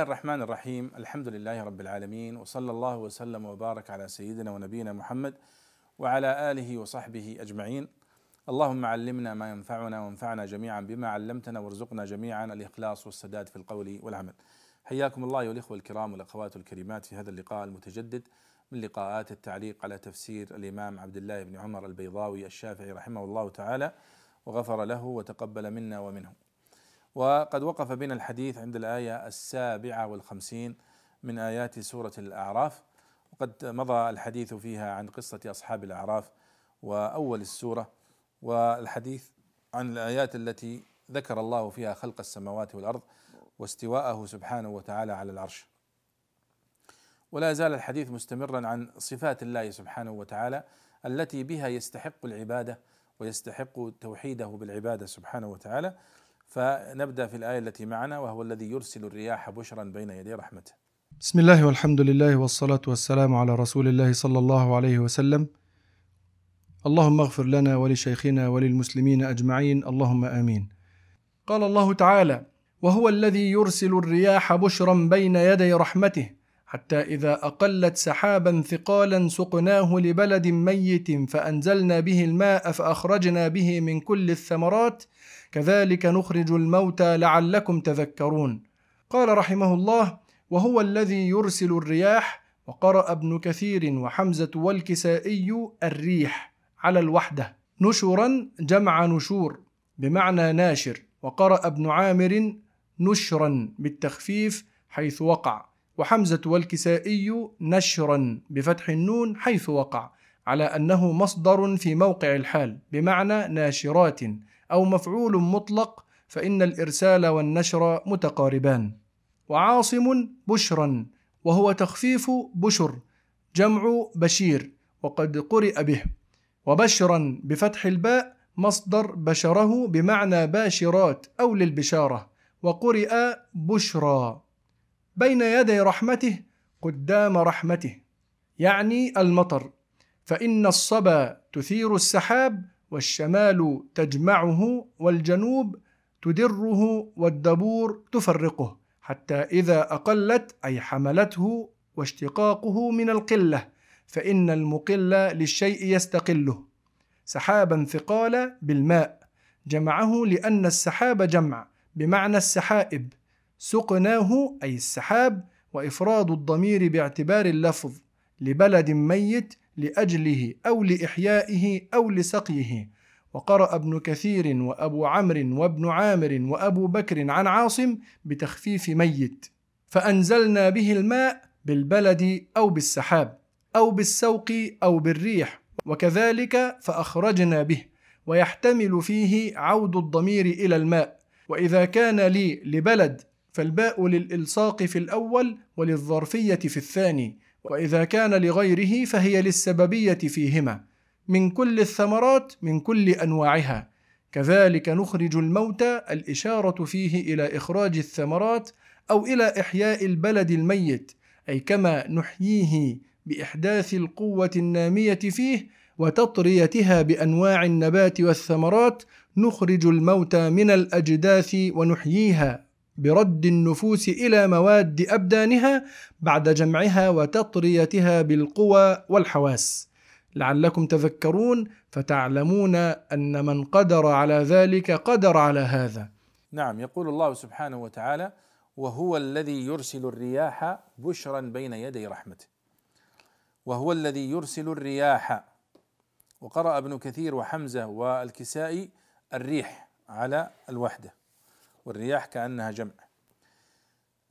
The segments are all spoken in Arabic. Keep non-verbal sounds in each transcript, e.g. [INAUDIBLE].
الله الرحمن الرحيم. الحمد لله رب العالمين وصلى الله وسلم وبارك على سيدنا ونبينا محمد وعلى آله وصحبه أجمعين. اللهم علمنا ما ينفعنا وانفعنا جميعا بما علمتنا وارزقنا جميعا الإخلاص والسداد في القول والعمل. حياكم الله أيها الإخوة الكرام والأخوات الكريمات في هذا اللقاء المتجدد من لقاءات التعليق على تفسير الإمام عبد الله بن عمر البيضاوي الشافعي رحمه الله تعالى وغفر له وتقبل منا ومنه. وقد وقف بنا الحديث عند الآية السابعة والخمسين من آيات سورة الأعراف. وقد مضى الحديث فيها عن قصة أصحاب الأعراف وأول السورة والحديث عن الآيات التي ذكر الله فيها خلق السماوات والأرض واستواءه سبحانه وتعالى على العرش. ولا زال الحديث مستمرا عن صفات الله سبحانه وتعالى التي بها يستحق العبادة ويستحق توحيده بالعبادة سبحانه وتعالى. فنبدأ في الآية التي معنا وهو الذي يرسل الرياح بشرا بين يدي رحمته. بسم الله والحمد لله والصلاة والسلام على رسول الله صلى الله عليه وسلم. اللهم اغفر لنا ولشيخنا وللمسلمين أجمعين اللهم آمين. قال الله تعالى: وهو الذي يرسل الرياح بشرا بين يدي رحمته حتى إذا أقلت سحابا ثقالا سقناه لبلد ميت فأنزلنا به الماء فأخرجنا به من كل الثمرات كذلك نخرج الموتى لعلكم تذكرون. قال رحمه الله وهو الذي يرسل الرياح وقرأ ابن كثير وحمزة والكسائي الريح على الوحدة نشرا جمع نشور بمعنى ناشر وقرأ ابن عامر نشرا بالتخفيف حيث وقع وحمزة والكسائي نشرا بفتح النون حيث وقع على أنه مصدر في موقع الحال بمعنى ناشرات أو مفعول مطلق فإن الإرسال والنشر متقاربان. وعاصم بشرا وهو تخفيف بشر جمع بشير وقد قرئ به. وبشرا بفتح الباء مصدر بشره بمعنى باشرات أو للبشارة. وقرئ بشرى بين يدي رحمته قدام رحمته. يعني المطر. فإن الصبا تثير السحاب والشمال تجمعه والجنوب تدره والدبور تفرقه حتى إذا أقلت أي حملته واشتقاقه من القلة فإن المقل للشيء يستقله. سحابا ثقال بالماء جمعه لأن السحاب جمع بمعنى السحائب. سقناه أي السحاب وإفراد الضمير باعتبار اللفظ. لبلد ميت لأجله أو لإحيائه أو لسقيه. وقرأ ابن كثير وأبو عمرو وابن عامر وأبو بكر عن عاصم بتخفيف ميت. فأنزلنا به الماء بالبلد أو بالسحاب أو بالسوق أو بالريح وكذلك فأخرجنا به. ويحتمل فيه عود الضمير إلى الماء. وإذا كان لي لبلد فالباء للإلصاق في الأول وللظرفية في الثاني. وإذا كان لغيره فهي للسببية فيهما من كل الثمرات من كل أنواعها. كذلك نخرج الموتى الإشارة فيه إلى إخراج الثمرات أو إلى إحياء البلد الميت أي كما نحييه بإحداث القوة النامية فيه وتطريتها بأنواع النبات والثمرات نخرج الموتى من الأجداث ونحييها. برد النفوس إلى مواد أبدانها بعد جمعها وتطريتها بالقوى والحواس. لعلكم تذكرون فتعلمون أن من قدر على ذلك قدر على هذا. نعم يقول الله سبحانه وتعالى وهو الذي يرسل الرياح بشرا بين يدي رحمته. وهو الذي يرسل الرياح. وقرأ ابن كثير وحمزة والكسائي الريح على الوحدة. والرياح كأنها جمع.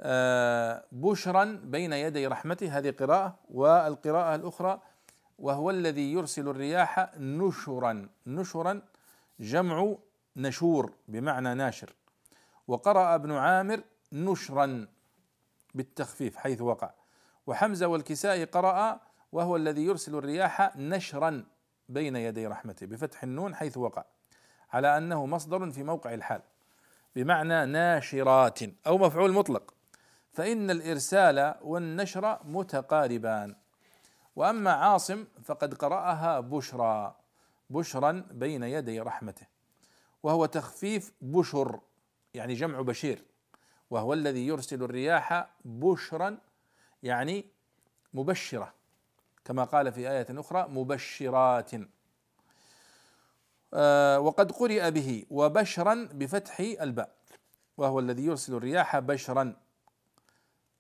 آه، بشرا بين يدي رحمته هذه قراءة والقراءة الأخرى وهو الذي يرسل الرياح نشرا. نشرا جمع نشور بمعنى ناشر. وقرأ ابن عامر نشرا بالتخفيف حيث وقع. وحمزة والكسائي قرأ وهو الذي يرسل الرياح نشرا بين يدي رحمته بفتح النون حيث وقع على أنه مصدر في موقع الحال. بمعنى ناشرات أو مفعول مطلق. فإن الإرسال والنشر متقاربان. وأما عاصم فقد قرأها بشرى بشرا بين يدي رحمته. وهو تخفيف بشر يعني جمع بشير. وهو الذي يرسل الرياح بشرا يعني مبشرة. كما قال في آية أخرى مبشرات. وقد قرئ به وبشرا بفتح الباء وهو الذي يرسل الرياح بشرا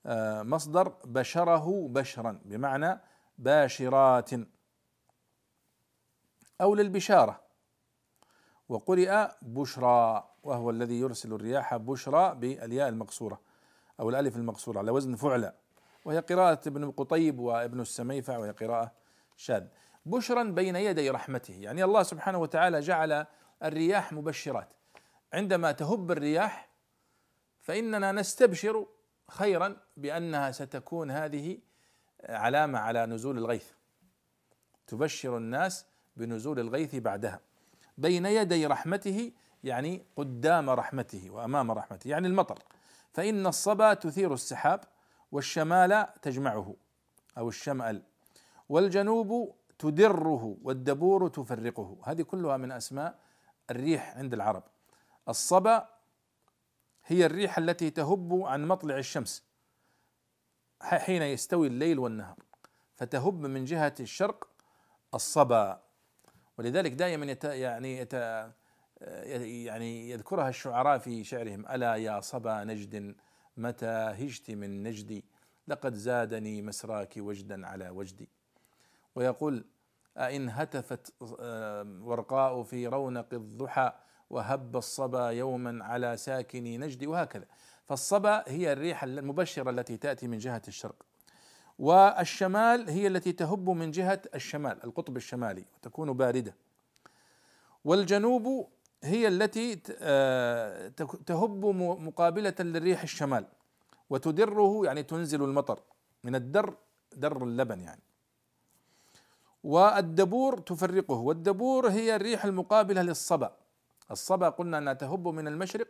آه، مصدر بشره بشرا بمعنى باشرات أو للبشارة. وقرئ بشرى وهو الذي يرسل الرياح بشرى بالياء المقصورة أو الألف المقصورة على وزن فعلى وهي قراءة ابن قطيب وابن السميفع وهي قراءة شاذ. بشرا بين يدي رحمته. يعني الله سبحانه وتعالى جعل الرياح مبشرات. عندما تهب الرياح فإننا نستبشر خيرا بأنها ستكون هذه علامة على نزول الغيث. تبشر الناس بنزول الغيث بعدها. بين يدي رحمته يعني قدام رحمته وأمام رحمته يعني المطر. فإن الصبا تثير السحاب والشمال تجمعه أو الشمأل. والجنوب تدره والدبور تفرقه. هذه كلها من أسماء الريح عند العرب. الصبا هي الريح التي تهب عن مطلع الشمس حين يستوي الليل والنهار فتهب من جهة الشرق الصبا. ولذلك دائما يت يعني يت يعني يذكرها الشعراء في شعرهم ألا يا صبا نجد متى هجت من نجدي؟ لقد زادني مسراك وجدا على وجدي. ويقول أئن هتفت ورقاء في رونق الضحى وهب الصبا يوما على ساكن نجدي وهكذا. فالصبا هي الريح المبشرة التي تأتي من جهة الشرق. والشمال هي التي تهب من جهة الشمال القطب الشمالي وتكون باردة. والجنوب هي التي تهب مقابلة للريح الشمال وتدره يعني تنزل المطر من الدر در اللبن يعني. والدبور تفرقه. والدبور هي الريح المقابلة للصبا. الصبا قلنا أنها تهب من المشرق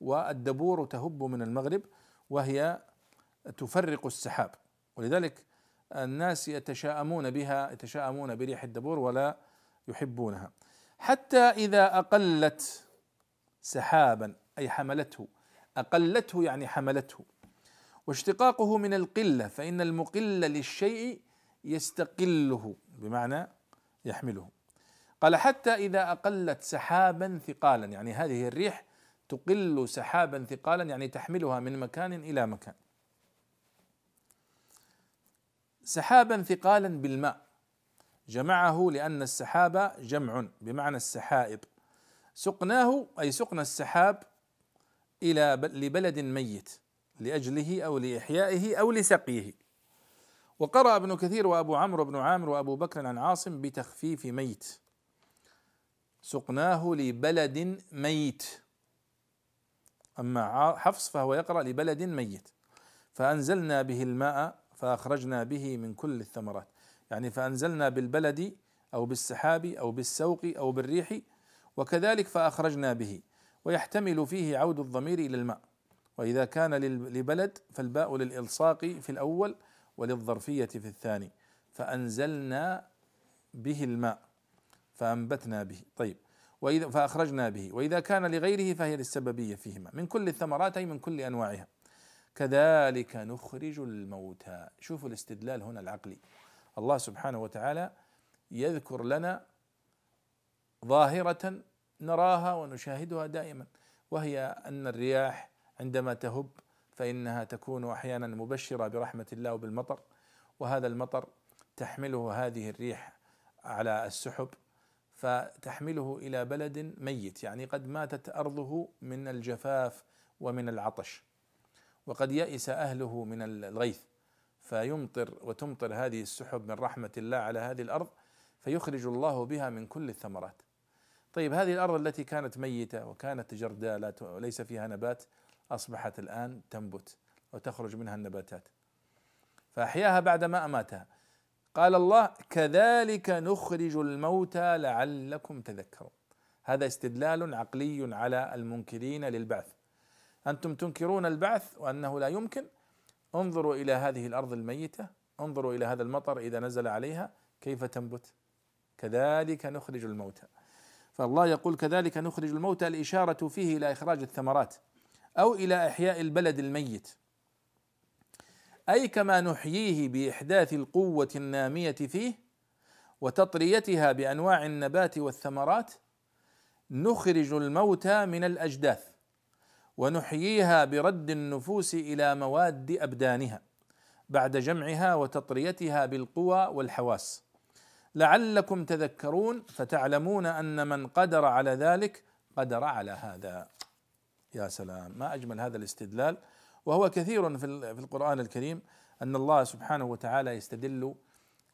والدبور تهب من المغرب وهي تفرق السحاب. ولذلك الناس يتشاءمون بها يتشاءمون بريح الدبور ولا يحبونها. حتى إذا أقلت سحابا أي حملته أقلته يعني حملته. واشتقاقه من القلة فإن المقل للشيء يستقله بمعنى يحمله. قال حتى إذا أقلت سحابا ثقالا يعني هذه الريح تقل سحابا ثقالا يعني تحملها من مكان إلى مكان. سحابا ثقالا بالماء. جمعه لأن السحاب جمع بمعنى السحائب. سقناه أي سقنا السحاب إلى لبلد ميت لأجله أو لإحيائه أو لسقيه. وقرأ ابن كثير وأبو عمرو بن عامر وأبو بكر عن عاصم بتخفيف ميت. سقناه لبلد ميت. أما حفص فهو يقرأ لبلد ميت. فأنزلنا به الماء فأخرجنا به من كل الثمرات. يعني فأنزلنا بالبلد أو بالسحاب أو بالسوق أو بالريح وكذلك فأخرجنا به. ويحتمل فيه عود الضمير إلى الماء. وإذا كان لبلد فالباء للإلصاق في الأول وللظرفية في الثاني. فأنزلنا به الماء فأنبتنا به. طيب وإذا فأخرجنا به. وإذا كان لغيره فهي للسببية فيهما من كل الثمرات أي من كل أنواعها. كذلك نخرج الموتى. شوفوا الاستدلال هنا العقلي. الله سبحانه وتعالى يذكر لنا ظاهرة نراها ونشاهدها دائما وهي أن الرياح عندما تهب فإنها تكون أحيانا مبشرة برحمة الله وبالمطر وهذا المطر تحمله هذه الريح على السحب فتحمله إلى بلد ميت يعني قد ماتت أرضه من الجفاف ومن العطش وقد يئس أهله من الغيث فيمطر وتمطر هذه السحب من رحمة الله على هذه الأرض فيخرج الله بها من كل الثمرات. طيب هذه الأرض التي كانت ميتة وكانت جرداء وليس فيها نبات أصبحت الآن تنبت وتخرج منها النباتات. فأحياها بعد ما أماتها. قال الله: كذلك نخرج الموتى لعلكم تذكرون. هذا استدلال عقلي على المنكرين للبعث. أنتم تنكرون البعث وأنه لا يمكن انظروا إلى هذه الأرض الميتة انظروا إلى هذا المطر إذا نزل عليها كيف تنبت كذلك نخرج الموتى فالله يقول كذلك نخرج الموتى الإشارة فيه إلى إخراج الثمرات أو إلى إحياء البلد الميت. أي كما نحييه بإحداث القوة النامية فيه وتطريتها بأنواع النبات والثمرات نخرج الموتى من الأجداث ونحييها برد النفوس إلى مواد أبدانها بعد جمعها وتطريتها بالقوى والحواس. لعلكم تذكرون فتعلمون أن من قدر على ذلك قدر على هذا. يا سلام ما أجمل هذا الاستدلال وهو كثير في القرآن الكريم أن الله سبحانه وتعالى يستدل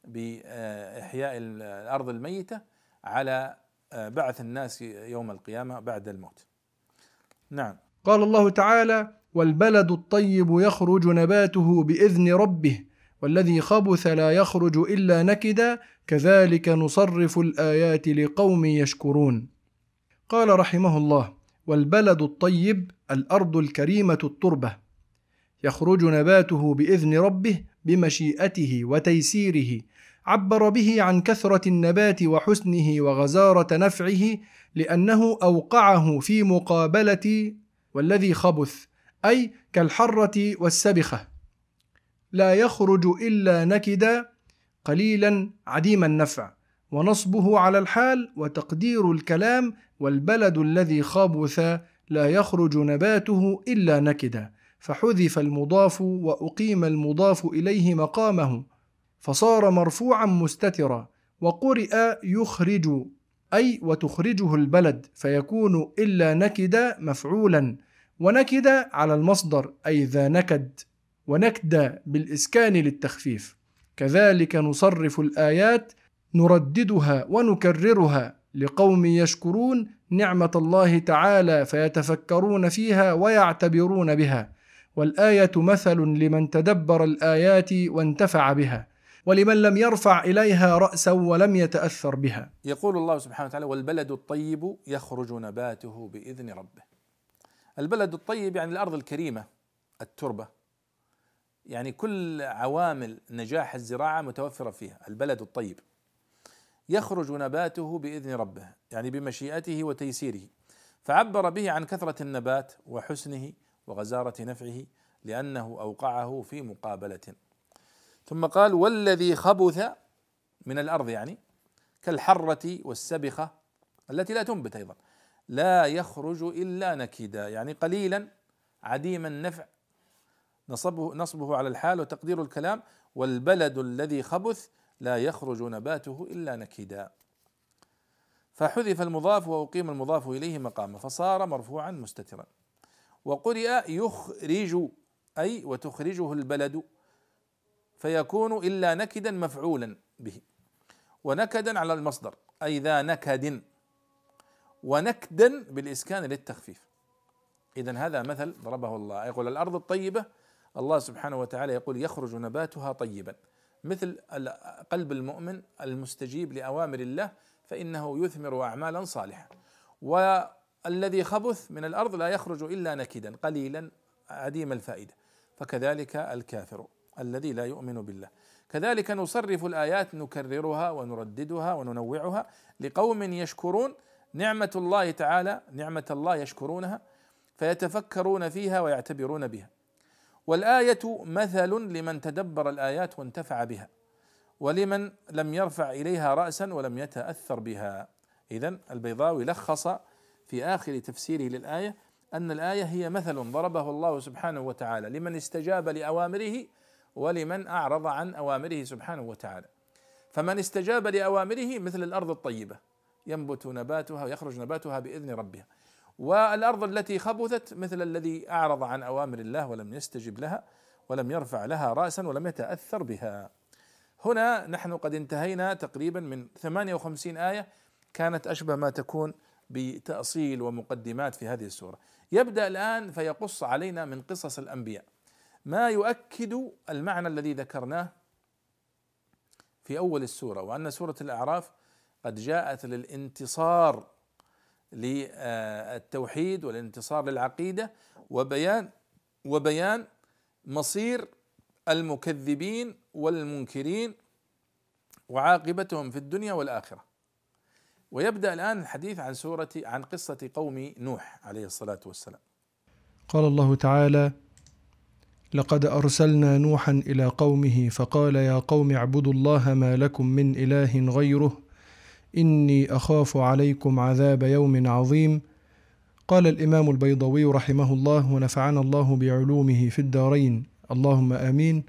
بإحياء الأرض الميتة على بعث الناس يوم القيامة بعد الموت. نعم. قال الله تعالى: والبلد الطيب يخرج نباته بإذن ربه والذي خبث لا يخرج إلا نكدا كذلك نصرف الآيات لقوم يشكرون قال رحمه الله والبلد الطيب الأرض الكريمة التربة. يخرج نباته بإذن ربه بمشيئته وتيسيره. عبر به عن كثرة النبات وحسنه وغزارة نفعه لأنه أوقعه في مقابلة والذي خبث أي كالحرة والسبخة. لا يخرج إلا نكدا قليلا عديم النفع. ونصبه على الحال وتقدير الكلام والبلد الذي خبث لا يخرج نباته إلا نكدا فحذف المضاف وأقيم المضاف إليه مقامه فصار مرفوعا مستترا وقرئ يخرج أي وتخرجه البلد فيكون إلا نكدا مفعولا ونكد على المصدر أي ذا نكد ونكد بالإسكان للتخفيف. كذلك نصرف الآيات نرددها ونكررها لقوم يشكرون نعمة الله تعالى فيتفكرون فيها ويعتبرون بها. والآية مثل لمن تدبر الآيات وانتفع بها ولمن لم يرفع إليها رأسا ولم يتأثر بها. يقول الله سبحانه وتعالى والبلد الطيب يخرج نباته بإذن ربه. البلد الطيب يعني الأرض الكريمة التربة. يعني كل عوامل نجاح الزراعة متوفرة فيها البلد الطيب. يخرج نباته بإذن ربه يعني بمشيئته وتيسيره. فعبر به عن كثرة النبات وحسنه وغزارة نفعه لأنه أوقعه في مقابلة. ثم قال والذي خبث من الأرض يعني كالحرة والسبخة التي لا تنبت أيضا. لا يخرج إلا نكدا يعني قليلا عديم النفع نصبه نصبه على الحال وتقدير الكلام. والبلد الذي خبث لا يخرج نباته إلا نكدا فحذف المضاف وأقيم المضاف إليه مقامه فصار مرفوعا مستترا. وقرئ يخرج أي وتخرجه البلد فيكون إلا نكدا مفعولا به. ونكدا على المصدر أي ذا نكد ونكدا بالإسكان للتخفيف. اذا هذا مثل ضربه الله. يقول الأرض الطيبة الله سبحانه وتعالى يقول يخرج نباتها طيبا. مثل قلب المؤمن المستجيب لأوامر الله فإنه يثمر اعمالا صالحة. والذي خبث من الأرض لا يخرج إلا نكدا قليلا عديم الفائدة. فكذلك الكافر الذي لا يؤمن بالله. كذلك نصرف الآيات نكررها ونرددها وننوعها لقوم يشكرون نعمة الله تعالى نعمة الله يشكرونها فيتفكرون فيها ويعتبرون بها. والآية مثل لمن تدبر الآيات وانتفع بها ولمن لم يرفع إليها راسا ولم يتأثر بها. اذا البيضاوي لخص في آخر تفسيره للآية أن الآية هي مثل ضربه الله سبحانه وتعالى لمن استجاب لأوامره ولمن أعرض عن أوامره سبحانه وتعالى. فمن استجاب لأوامره مثل الأرض الطيبة ينبت نباتها ويخرج نباتها بإذن ربها. والأرض التي خبثت مثل الذي أعرض عن أوامر الله ولم يستجب لها ولم يرفع لها رأسا ولم يتأثر بها. هنا نحن قد انتهينا تقريبا من 58 آية كانت أشبه ما تكون بتأصيل ومقدمات في هذه السورة. يبدأ الآن فيقص علينا من قصص الأنبياء. ما يؤكد المعنى الذي ذكرناه في أول السورة وأن سورة الأعراف قد جاءت للانتصار للتوحيد والانتصار للعقيدة وبيان وبيان مصير المكذبين والمنكرين وعاقبتهم في الدنيا والآخرة. ويبدأ الآن الحديث عن سوره عن قصة قوم نوح عليه الصلاة والسلام. قال الله تعالى لقد أرسلنا نوحا إلى قومه فقال يا قوم اعبدوا الله ما لكم من إله غيره إني أخاف عليكم عذاب يوم عظيم. قال الإمام البيضوي رحمه الله ونفعنا الله بعلومه في الدارين. اللهم آمين.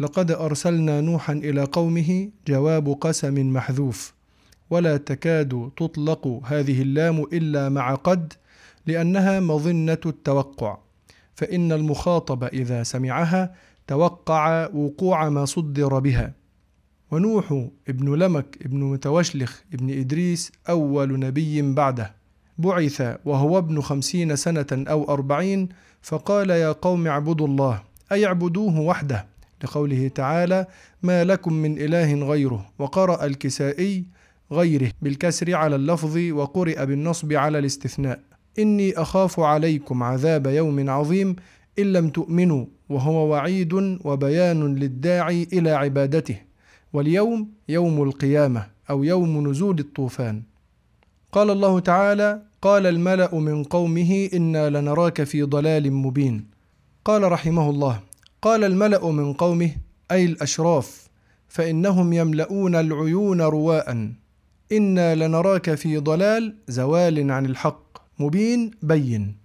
لقد أرسلنا نوحا إلى قومه جواب قسم محذوف. ولا تكاد تطلق هذه اللام إلا مع قد لأنها مظنة التوقع. فإن المخاطب إذا سمعها توقع وقوع ما صدر بها. ونوح ابن لمك ابن متوشلخ ابن إدريس أول نبي بعده. بعث وهو ابن خمسين سنة أو أربعين فقال يا قوم اعبدوا الله أي اعبدوه وحده. لقوله تعالى ما لكم من إله غيره وقرأ الكسائي غيره بالكسر على اللفظ وقرئ بالنصب على الاستثناء إني أخاف عليكم عذاب يوم عظيم إن لم تؤمنوا وهو وعيد وبيان للداعي إلى عبادته واليوم يوم القيامة أو يوم نزول الطوفان. قال الله تعالى قال الملأ من قومه إنا لنراك في ضلال مبين. قال رحمه الله قال الملأ من قومه أي الأشراف فإنهم يملؤون العيون رواء. إنا لنراك في ضلال زوال عن الحق. مبين بين.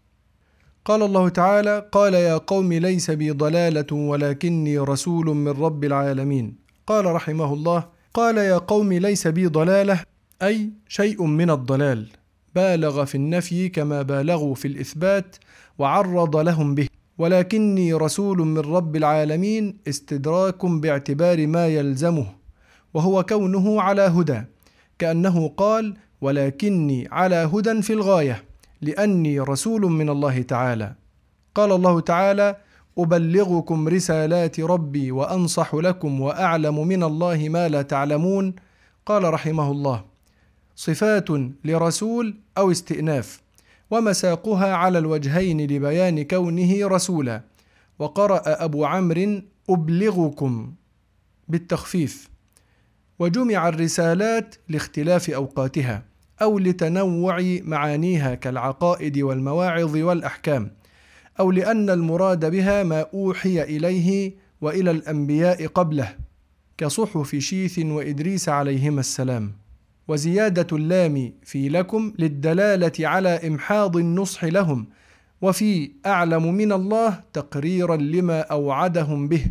قال الله تعالى قال يا قوم ليس بي ضلالة ولكني رسول من رب العالمين. قال رحمه الله قال يا قوم ليس بي ضلالة أي شيء من الضلال. بالغ في النفي كما بالغوا في الإثبات وعرض لهم به. ولكني رسول من رب العالمين استدراك باعتبار ما يلزمه وهو كونه على هدى. كأنه قال ولكني على هدى في الغاية لأني رسول من الله تعالى. قال الله تعالى أبلغكم رسالات ربي وأنصح لكم وأعلم من الله ما لا تعلمون. قال رحمه الله صفات لرسول أو استئناف ومساقها على الوجهين لبيان كونه رسولا. وقرأ أبو عمرو أبلغكم بالتخفيف. وجمع الرسالات لاختلاف أوقاتها أو لتنوع معانيها كالعقائد والمواعظ والأحكام. أو لأن المراد بها ما أوحي إليه وإلى الأنبياء قبله كصحف شيث وإدريس عليهما السلام. وزيادة اللام في لكم للدلالة على إمحاض النصح لهم وفي أعلم من الله تقريرا لما أوعدهم به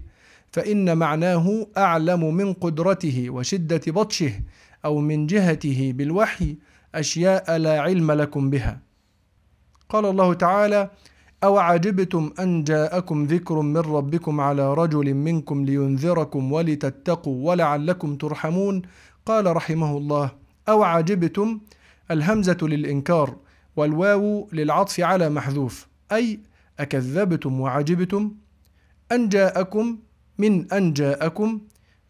فإن معناه أعلم من قدرته وشدة بطشه أو من جهته بالوحي أشياء لا علم لكم بها. قال الله تعالى أو عجبتم أن جاءكم ذكر من ربكم على رجل منكم لينذركم ولتتقوا ولعلكم ترحمون؟ قال رحمه الله أو عجبتم الهمزة للإنكار والواو للعطف على محذوف أي أكذبتم وعجبتم؟ أن جاءكم؟ من أن جاءكم؟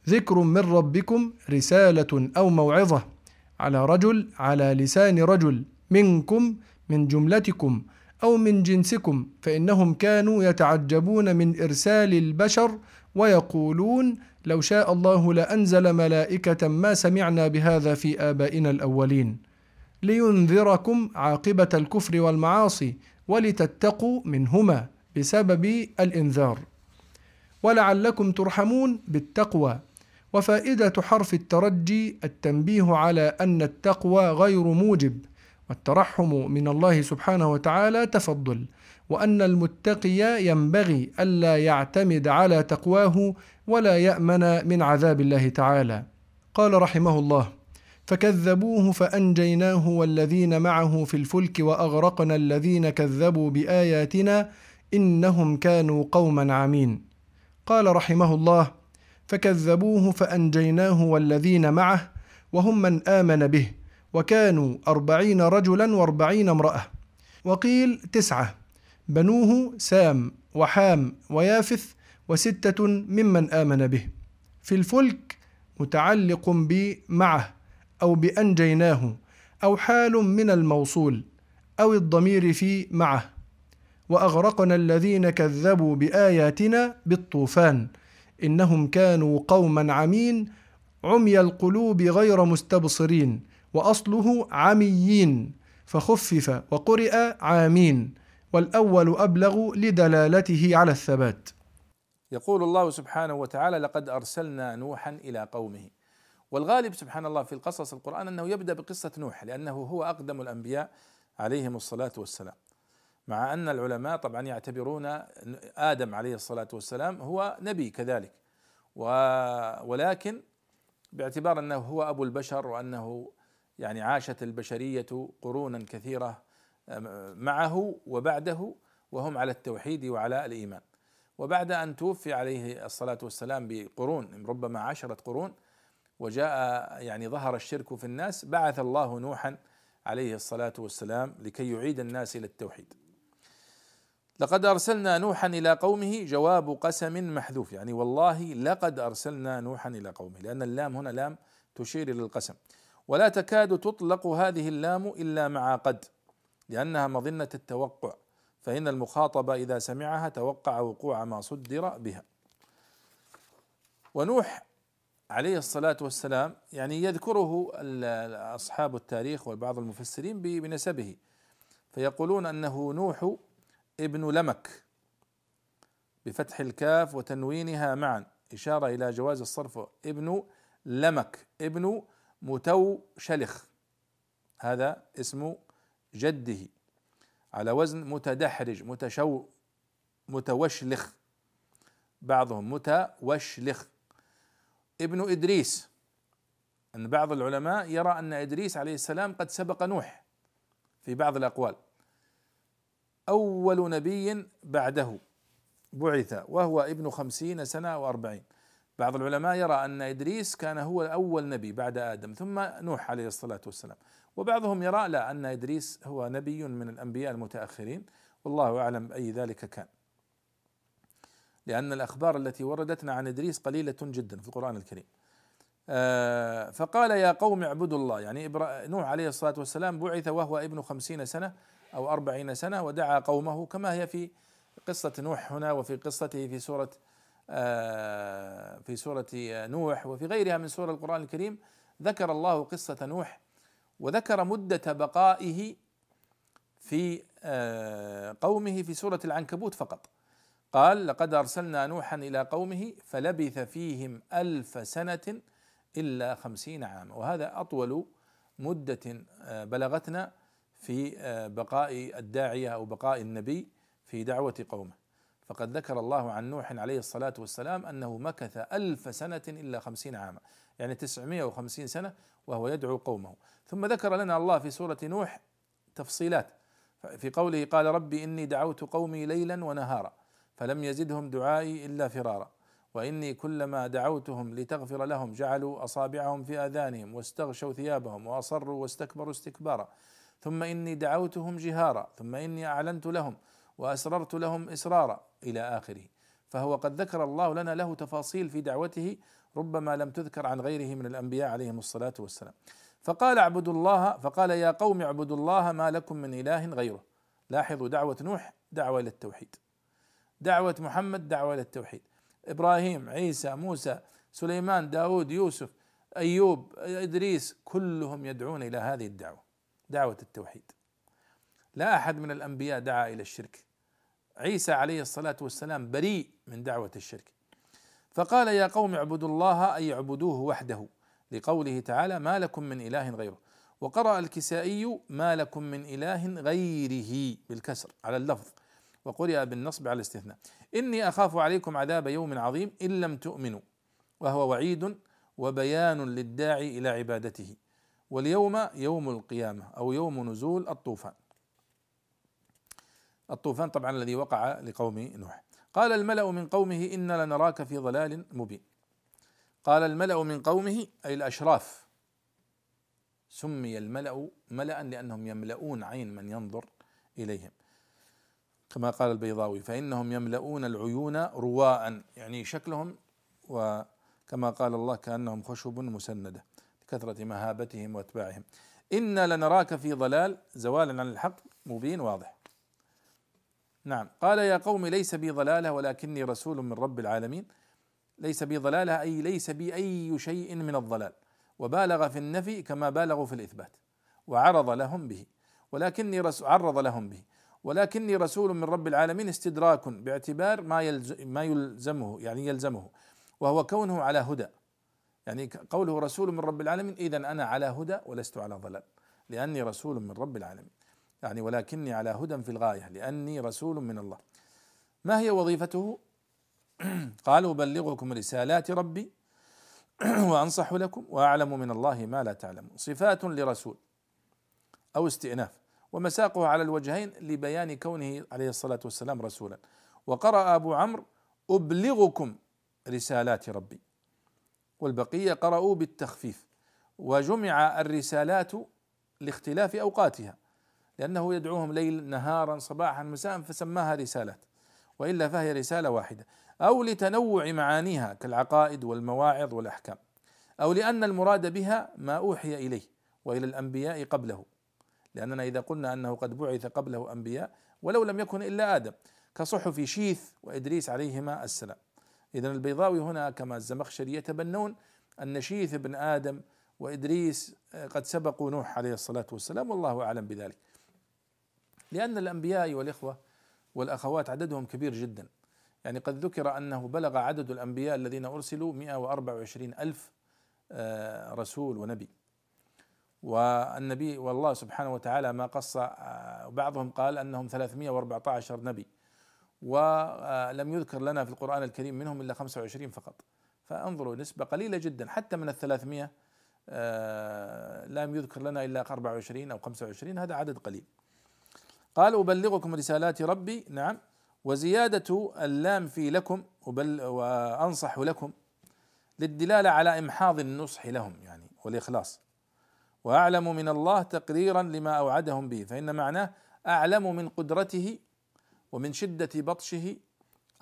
ذكر من ربكم رسالة أو موعظة على رجل على لسان رجل منكم من جملتكم أو من جنسكم فإنهم كانوا يتعجبون من إرسال البشر ويقولون لو شاء الله لأنزل ملائكة ما سمعنا بهذا في آبائنا الأولين. لينذركم عاقبة الكفر والمعاصي ولتتقوا منهما بسبب الإنذار. ولعلكم ترحمون بالتقوى. وفائدة حرف الترجي التنبيه على أن التقوى غير موجب. والترحم من الله سبحانه وتعالى تفضل وأن المتقي ينبغي ألا يعتمد على تقواه ولا يأمن من عذاب الله تعالى. قال رحمه الله فكذبوه فأنجيناه والذين معه في الفلك وأغرقنا الذين كذبوا بآياتنا إنهم كانوا قوما عمين قال رحمه الله فكذبوه فأنجيناه والذين معه وهم من آمن به وكانوا أربعين رجلا وأربعين امرأة. وقيل تسعة بنوه سام وحام ويافث وستة ممن آمن به. في الفلك متعلق بمعه أو بأنجيناه أو حال من الموصول أو الضمير في معه. وأغرقنا الذين كذبوا بآياتنا بالطوفان. إنهم كانوا قوما عمين عمي القلوب غير مستبصرين. وأصله عميين فخفف وقرئ عامين والأول أبلغ لدلالته على الثبات. يقول الله سبحانه وتعالى لقد أرسلنا نوحا إلى قومه. والغالب سبحان الله في القصص القرآن أنه يبدأ بقصة نوح لأنه هو أقدم الأنبياء عليهم الصلاة والسلام. مع أن العلماء طبعا يعتبرون آدم عليه الصلاة والسلام هو نبي كذلك. ولكن باعتبار أنه هو أبو البشر وأنه يعني عاشت البشرية قرونا كثيرة معه وبعده وهم على التوحيد وعلى الإيمان وبعد أن توفي عليه الصلاة والسلام بقرون ربما عشرة قرون وجاء يعني ظهر الشرك في الناس بعث الله نوحا عليه الصلاة والسلام لكي يعيد الناس إلى التوحيد. لقد أرسلنا نوحا إلى قومه جواب قسم محذوف يعني والله لقد أرسلنا نوحا إلى قومه لأن اللام هنا لام تشير إلى القسم ولا تكاد تطلق هذه اللام إلا مع قد لأنها مظنة التوقع فإن المخاطب إذا سمعها توقع وقوع ما صدر بها. ونوح عليه الصلاة والسلام يعني يذكره أصحاب التاريخ وبعض المفسرين بنسبه فيقولون أنه نوح ابن لمك بفتح الكاف وتنوينها معا إشارة إلى جواز الصرف ابن لمك ابن متوشلخ هذا اسم جده. على وزن متدحرج متشو متوشلخ. بعضهم متوشلخ. ابن إدريس. أن بعض العلماء يرى أن إدريس عليه السلام قد سبق نوح في بعض الأقوال. أول نبي بعده. بعث وهو ابن خمسين سنة وأربعين. بعض العلماء يرى أن إدريس كان هو اول نبي بعد آدم ثم نوح عليه الصلاة والسلام. وبعضهم يرى لا أن إدريس هو نبي من الأنبياء المتأخرين. والله أعلم باي ذلك كان. لأن الأخبار التي وردتنا عن إدريس قليلة جدا في القرآن الكريم. آه، فقال يا قوم اعبدوا الله. يعني نوح عليه الصلاة والسلام بعث وهو ابن خمسين سنة أو أربعين سنة ودعا قومه كما هي في قصة نوح هنا وفي قصته في سورة آه، في سورة نوح وفي غيرها من سور القرآن الكريم ذكر الله قصة نوح وذكر مدة بقائه في آه، قومه في سورة العنكبوت فقط. قال لقد أرسلنا نوحا إلى قومه فلبث فيهم ألف سنة إلا خمسين عاما. وهذا أطول مدة آه، بلغتنا في بقاء الداعية أو بقاء النبي في دعوة قومه. فقد ذكر الله عن نوح عليه الصلاة والسلام أنه مكث ألف سنة إلا خمسين عاما يعني تسعمائة وخمسين سنة وهو يدعو قومه. ثم ذكر لنا الله في سورة نوح تفصيلات في قوله قال ربي إني دعوت قومي ليلا ونهارا فلم يزدهم دعائي إلا فرارا وإني كلما دعوتهم لتغفر لهم جعلوا أصابعهم في آذانهم واستغشوا ثيابهم وأصروا واستكبروا استكبارا. ثم إني دعوتهم جهارا ثم إني أعلنت لهم وأسررت لهم إسرارا إلى آخره. فهو قد ذكر الله لنا له تفاصيل في دعوته ربما لم تذكر عن غيره من الأنبياء عليهم الصلاة والسلام. فقال اعبدوا الله فقال يا قوم اعبدوا الله ما لكم من إله غيره. لاحظوا دعوة نوح دعوة إلى التوحيد دعوة محمد دعوة إلى التوحيد إبراهيم عيسى موسى سليمان داود يوسف أيوب إدريس كلهم يدعون إلى هذه الدعوة دعوة التوحيد. لا أحد من الأنبياء دعا إلى الشرك. عيسى عليه الصلاة والسلام بريء من دعوة الشرك. فقال يا قوم اعبدوا الله أي اعبدوه وحده لقوله تعالى ما لكم من إله غيره. وقرأ الكسائي ما لكم من إله غيره بالكسر على اللفظ وقرئ بالنصب على الاستثناء. إني أخاف عليكم عذاب يوم عظيم إن لم تؤمنوا وهو وعيد وبيان للداعي إلى عبادته. واليوم يوم القيامة أو يوم نزول الطوفان. الطوفان طبعا الذي وقع لقوم نوح. قال الملأ من قومه إنا لنراك في ضلال مبين. قال الملأ من قومه أي الأشراف. سمي الملأ ملأ لأنهم يملؤون عين من ينظر إليهم. كما قال البيضاوي فإنهم يملؤون العيون رواء يعني شكلهم وكما قال الله كأنهم خشب مسندة لكثرة مهابتهم وأتباعهم. إنا لنراك في ضلال زوالا عن الحق مبين واضح. نعم. قال يا قوم ليس بي ضلالة ولكني رسول من رب العالمين. ليس بي ضلالة أي ليس بي أي شيء من الضلال. وبالغ في النفي كما بالغوا في الإثبات. وعرض لهم به. ولكني عرض لهم به. ولكني رسول من رب العالمين استدراك باعتبار ما ما يلزمه يعني يلزمه. وهو كونه على هدى. يعني قوله رسول من رب العالمين اذا أنا على هدى ولست على ضلال. لأني رسول من رب العالمين. يعني ولكني على هدى في الغاية لأني رسول من الله. ما هي وظيفته؟ [CLEARS THROAT] قال أبلغكم رسالات ربي [CLEARS THROAT] وأنصح لكم وأعلم من الله ما لا تعلمون. صفات لرسول أو استئناف ومساقه على الوجهين لبيان كونه عليه الصلاة والسلام رسولا. وقرأ أبو عمرو أبلغكم رسالات ربي. والبقية قرأوا بالتخفيف. وجمع الرسالات لاختلاف أوقاتها. لأنه يدعوهم ليل نهارا صباحا مساء فسماها رسالات وإلا فهي رسالة واحدة. أو لتنوع معانيها كالعقائد والمواعظ والأحكام. أو لأن المراد بها ما أوحي إليه وإلى الأنبياء قبله. لأننا إذا قلنا أنه قد بعث قبله أنبياء ولو لم يكن إلا آدم كصحف شيث وإدريس عليهما السلام. إذا البيضاوي هنا كما الزمخشري يتبنون أن شيث بن آدم وإدريس قد سبقوا نوح عليه الصلاة والسلام والله أعلم بذلك. لأن الأنبياء والإخوة والأخوات عددهم كبير جدا. يعني قد ذكر أنه بلغ عدد الأنبياء الذين أرسلوا 124 ألف آه، رسول ونبي. والنبي والله سبحانه وتعالى ما قص آه، بعضهم قال أنهم 314 نبي. ولم يذكر لنا في القرآن الكريم منهم إلا 25 فقط. فأنظروا نسبة قليلة جدا. حتى من الثلاثمية آه، لم يذكر لنا إلا 24 أو 25 هذا عدد قليل. قال أبلغكم رسالات ربي. نعم. وزيادة اللام في لكم وأنصح لكم للدلالة على إمحاض النصح لهم يعني والإخلاص. وأعلم من الله تقريرا لما أوعدهم به فإن معناه أعلم من قدرته ومن شدة بطشه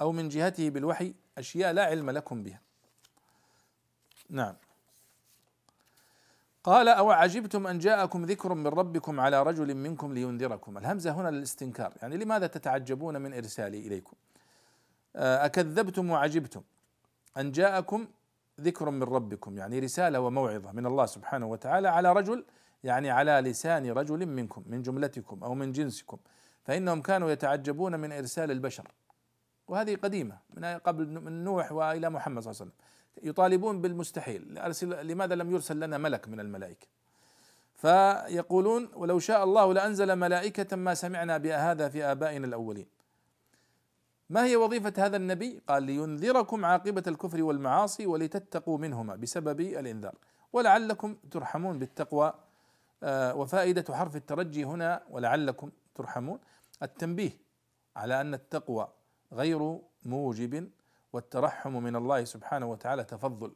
أو من جهته بالوحي أشياء لا علم لكم بها. نعم. قال أو عجبتم أن جاءكم ذكر من ربكم على رجل منكم لينذركم. الهمزة هنا للاستنكار. يعني لماذا تتعجبون من إرسالي إليكم؟ آه، أكذبتم وعجبتم أن جاءكم ذكر من ربكم يعني رسالة وموعظة من الله سبحانه وتعالى على رجل يعني على لسان رجل منكم من جملتكم أو من جنسكم. فإنهم كانوا يتعجبون من إرسال البشر. وهذه قديمة من قبل من نوح وإلى محمد صلى الله عليه وسلم. يطالبون بالمستحيل. لماذا لم يرسل لنا ملك من الملائكة؟ فيقولون ولو شاء الله لأنزل ملائكة ما سمعنا بهذا في آبائنا الأولين. ما هي وظيفة هذا النبي؟ قال لينذركم عاقبة الكفر والمعاصي ولتتقوا منهما بسبب الإنذار. ولعلكم ترحمون بالتقوى. آه، وفائدة حرف الترجي هنا ولعلكم ترحمون. التنبيه على أن التقوى غير موجب والترحم من الله سبحانه وتعالى تفضل.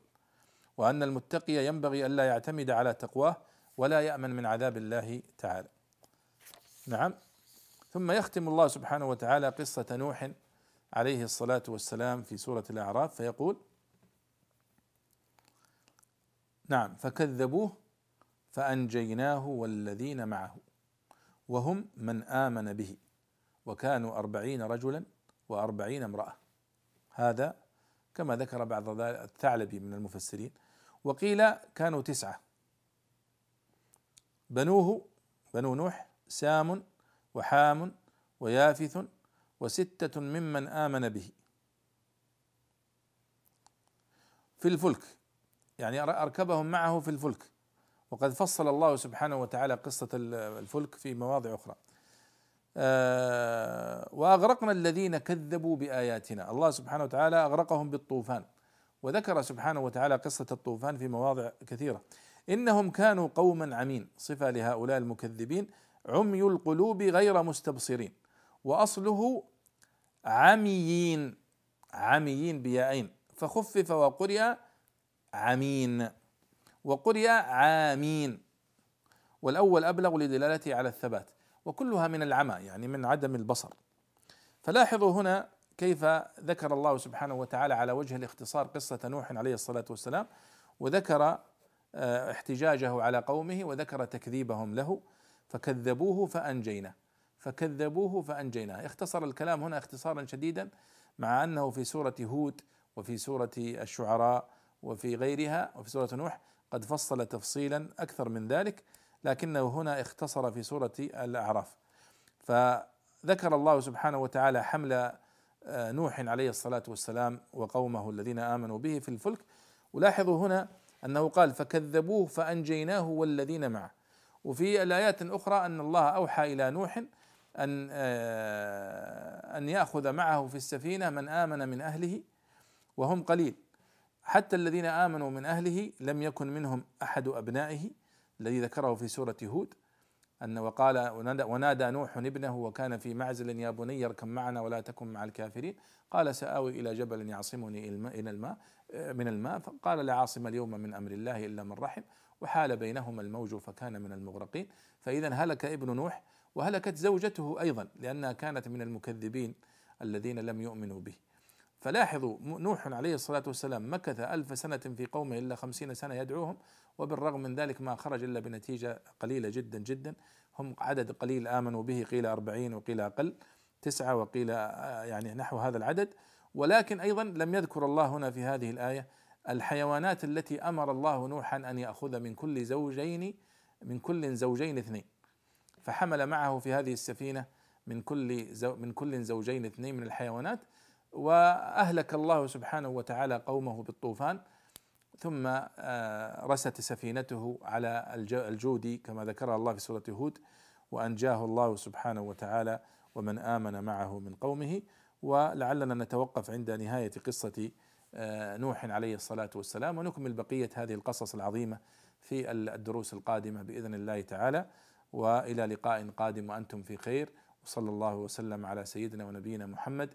وأن المتقي ينبغي الا يعتمد على تقواه ولا يأمن من عذاب الله تعالى. نعم. ثم يختم الله سبحانه وتعالى قصة نوح عليه الصلاة والسلام في سورة الأعراف فيقول: نعم فكذبوه فأنجيناه والذين معه وهم من آمن به وكانوا أربعين رجلا وأربعين امرأة. هذا كما ذكر بعض الثعلبي من المفسرين وقيل كانوا تسعة. بنوه بنو نوح سام وحام ويافث وستة ممن آمن به. في الفلك يعني أركبهم معه في الفلك. وقد فصل الله سبحانه وتعالى قصة الفلك في مواضع أخرى. وأغرقنا الذين كذبوا بآياتنا. الله سبحانه وتعالى أغرقهم بالطوفان. وذكر سبحانه وتعالى قصة الطوفان في مواضع كثيرة. إنهم كانوا قوما عمين صفة لهؤلاء المكذبين عمي القلوب غير مستبصرين وأصله عميين عميين بيائين. فخفف وقرئ عمين وقرئ عامين. والأول أبلغ لدلالته على الثبات. وكلها من العمى يعني من عدم البصر. فلاحظوا هنا كيف ذكر الله سبحانه وتعالى على وجه الاختصار قصة نوح عليه الصلاة والسلام وذكر آه، احتجاجه على قومه وذكر تكذيبهم له فكذبوه فأنجيناه فكذبوه فأنجيناه اختصر الكلام هنا اختصارا شديدا مع أنه في سورة هود وفي سورة الشعراء وفي غيرها وفي سورة نوح قد فصل تفصيلا أكثر من ذلك. لكنه هنا اختصر في سورة الأعراف. ذكر الله سبحانه وتعالى حمل آه، نوح عليه الصلاة والسلام وقومه الذين آمنوا به في الفلك. ولاحظوا هنا أنه قال فكذبوه فأنجيناه والذين معه. وفي الآيات الأخرى أن الله أوحى إلى نوح أن آه، أن يأخذ معه في السفينة من آمن من أهله وهم قليل. حتى الذين آمنوا من أهله لم يكن منهم أحد أبنائه. الذي ذكره في سورة هود أن وقال ونادى نوح ابنه وكان في معزل يا بني اركب معنا ولا تكن مع الكافرين. قال سآوي إلى جبل يعصمني إلى الماء من الماء. فقال لا عاصم اليوم من أمر الله إلا من رحم. وحال بينهما الموج فكان من المغرقين. فإذا هلك ابن نوح وهلكت زوجته أيضا لأنها كانت من المكذبين الذين لم يؤمنوا به. فلاحظوا نوح عليه الصلاة والسلام مكث ألف سنة في قومه إلا خمسين سنة يدعوهم وبالرغم من ذلك ما خرج إلا بنتيجة قليلة جدا جدا. هم عدد قليل آمنوا به قيل أربعين وقيل أقل تسعة وقيل آه، يعني نحو هذا العدد. ولكن أيضا لم يذكر الله هنا في هذه الآية الحيوانات التي أمر الله نوحا أن يأخذ من كل زوجين من كل زوجين اثنين. فحمل معه في هذه السفينة من كل من كل زوجين اثنين من الحيوانات وأهلك الله سبحانه وتعالى قومه بالطوفان ثم آه، رست سفينته على الجود كما ذكر الله في سورة هود وأنجاه الله سبحانه وتعالى ومن آمن معه من قومه. ولعلنا نتوقف عند نهاية قصة آه، نوح عليه الصلاة والسلام ونكمل بقية هذه القصص العظيمة في الدروس القادمة بإذن الله تعالى. وإلى لقاء قادم وأنتم في خير. وصلى الله وسلم على سيدنا ونبينا محمد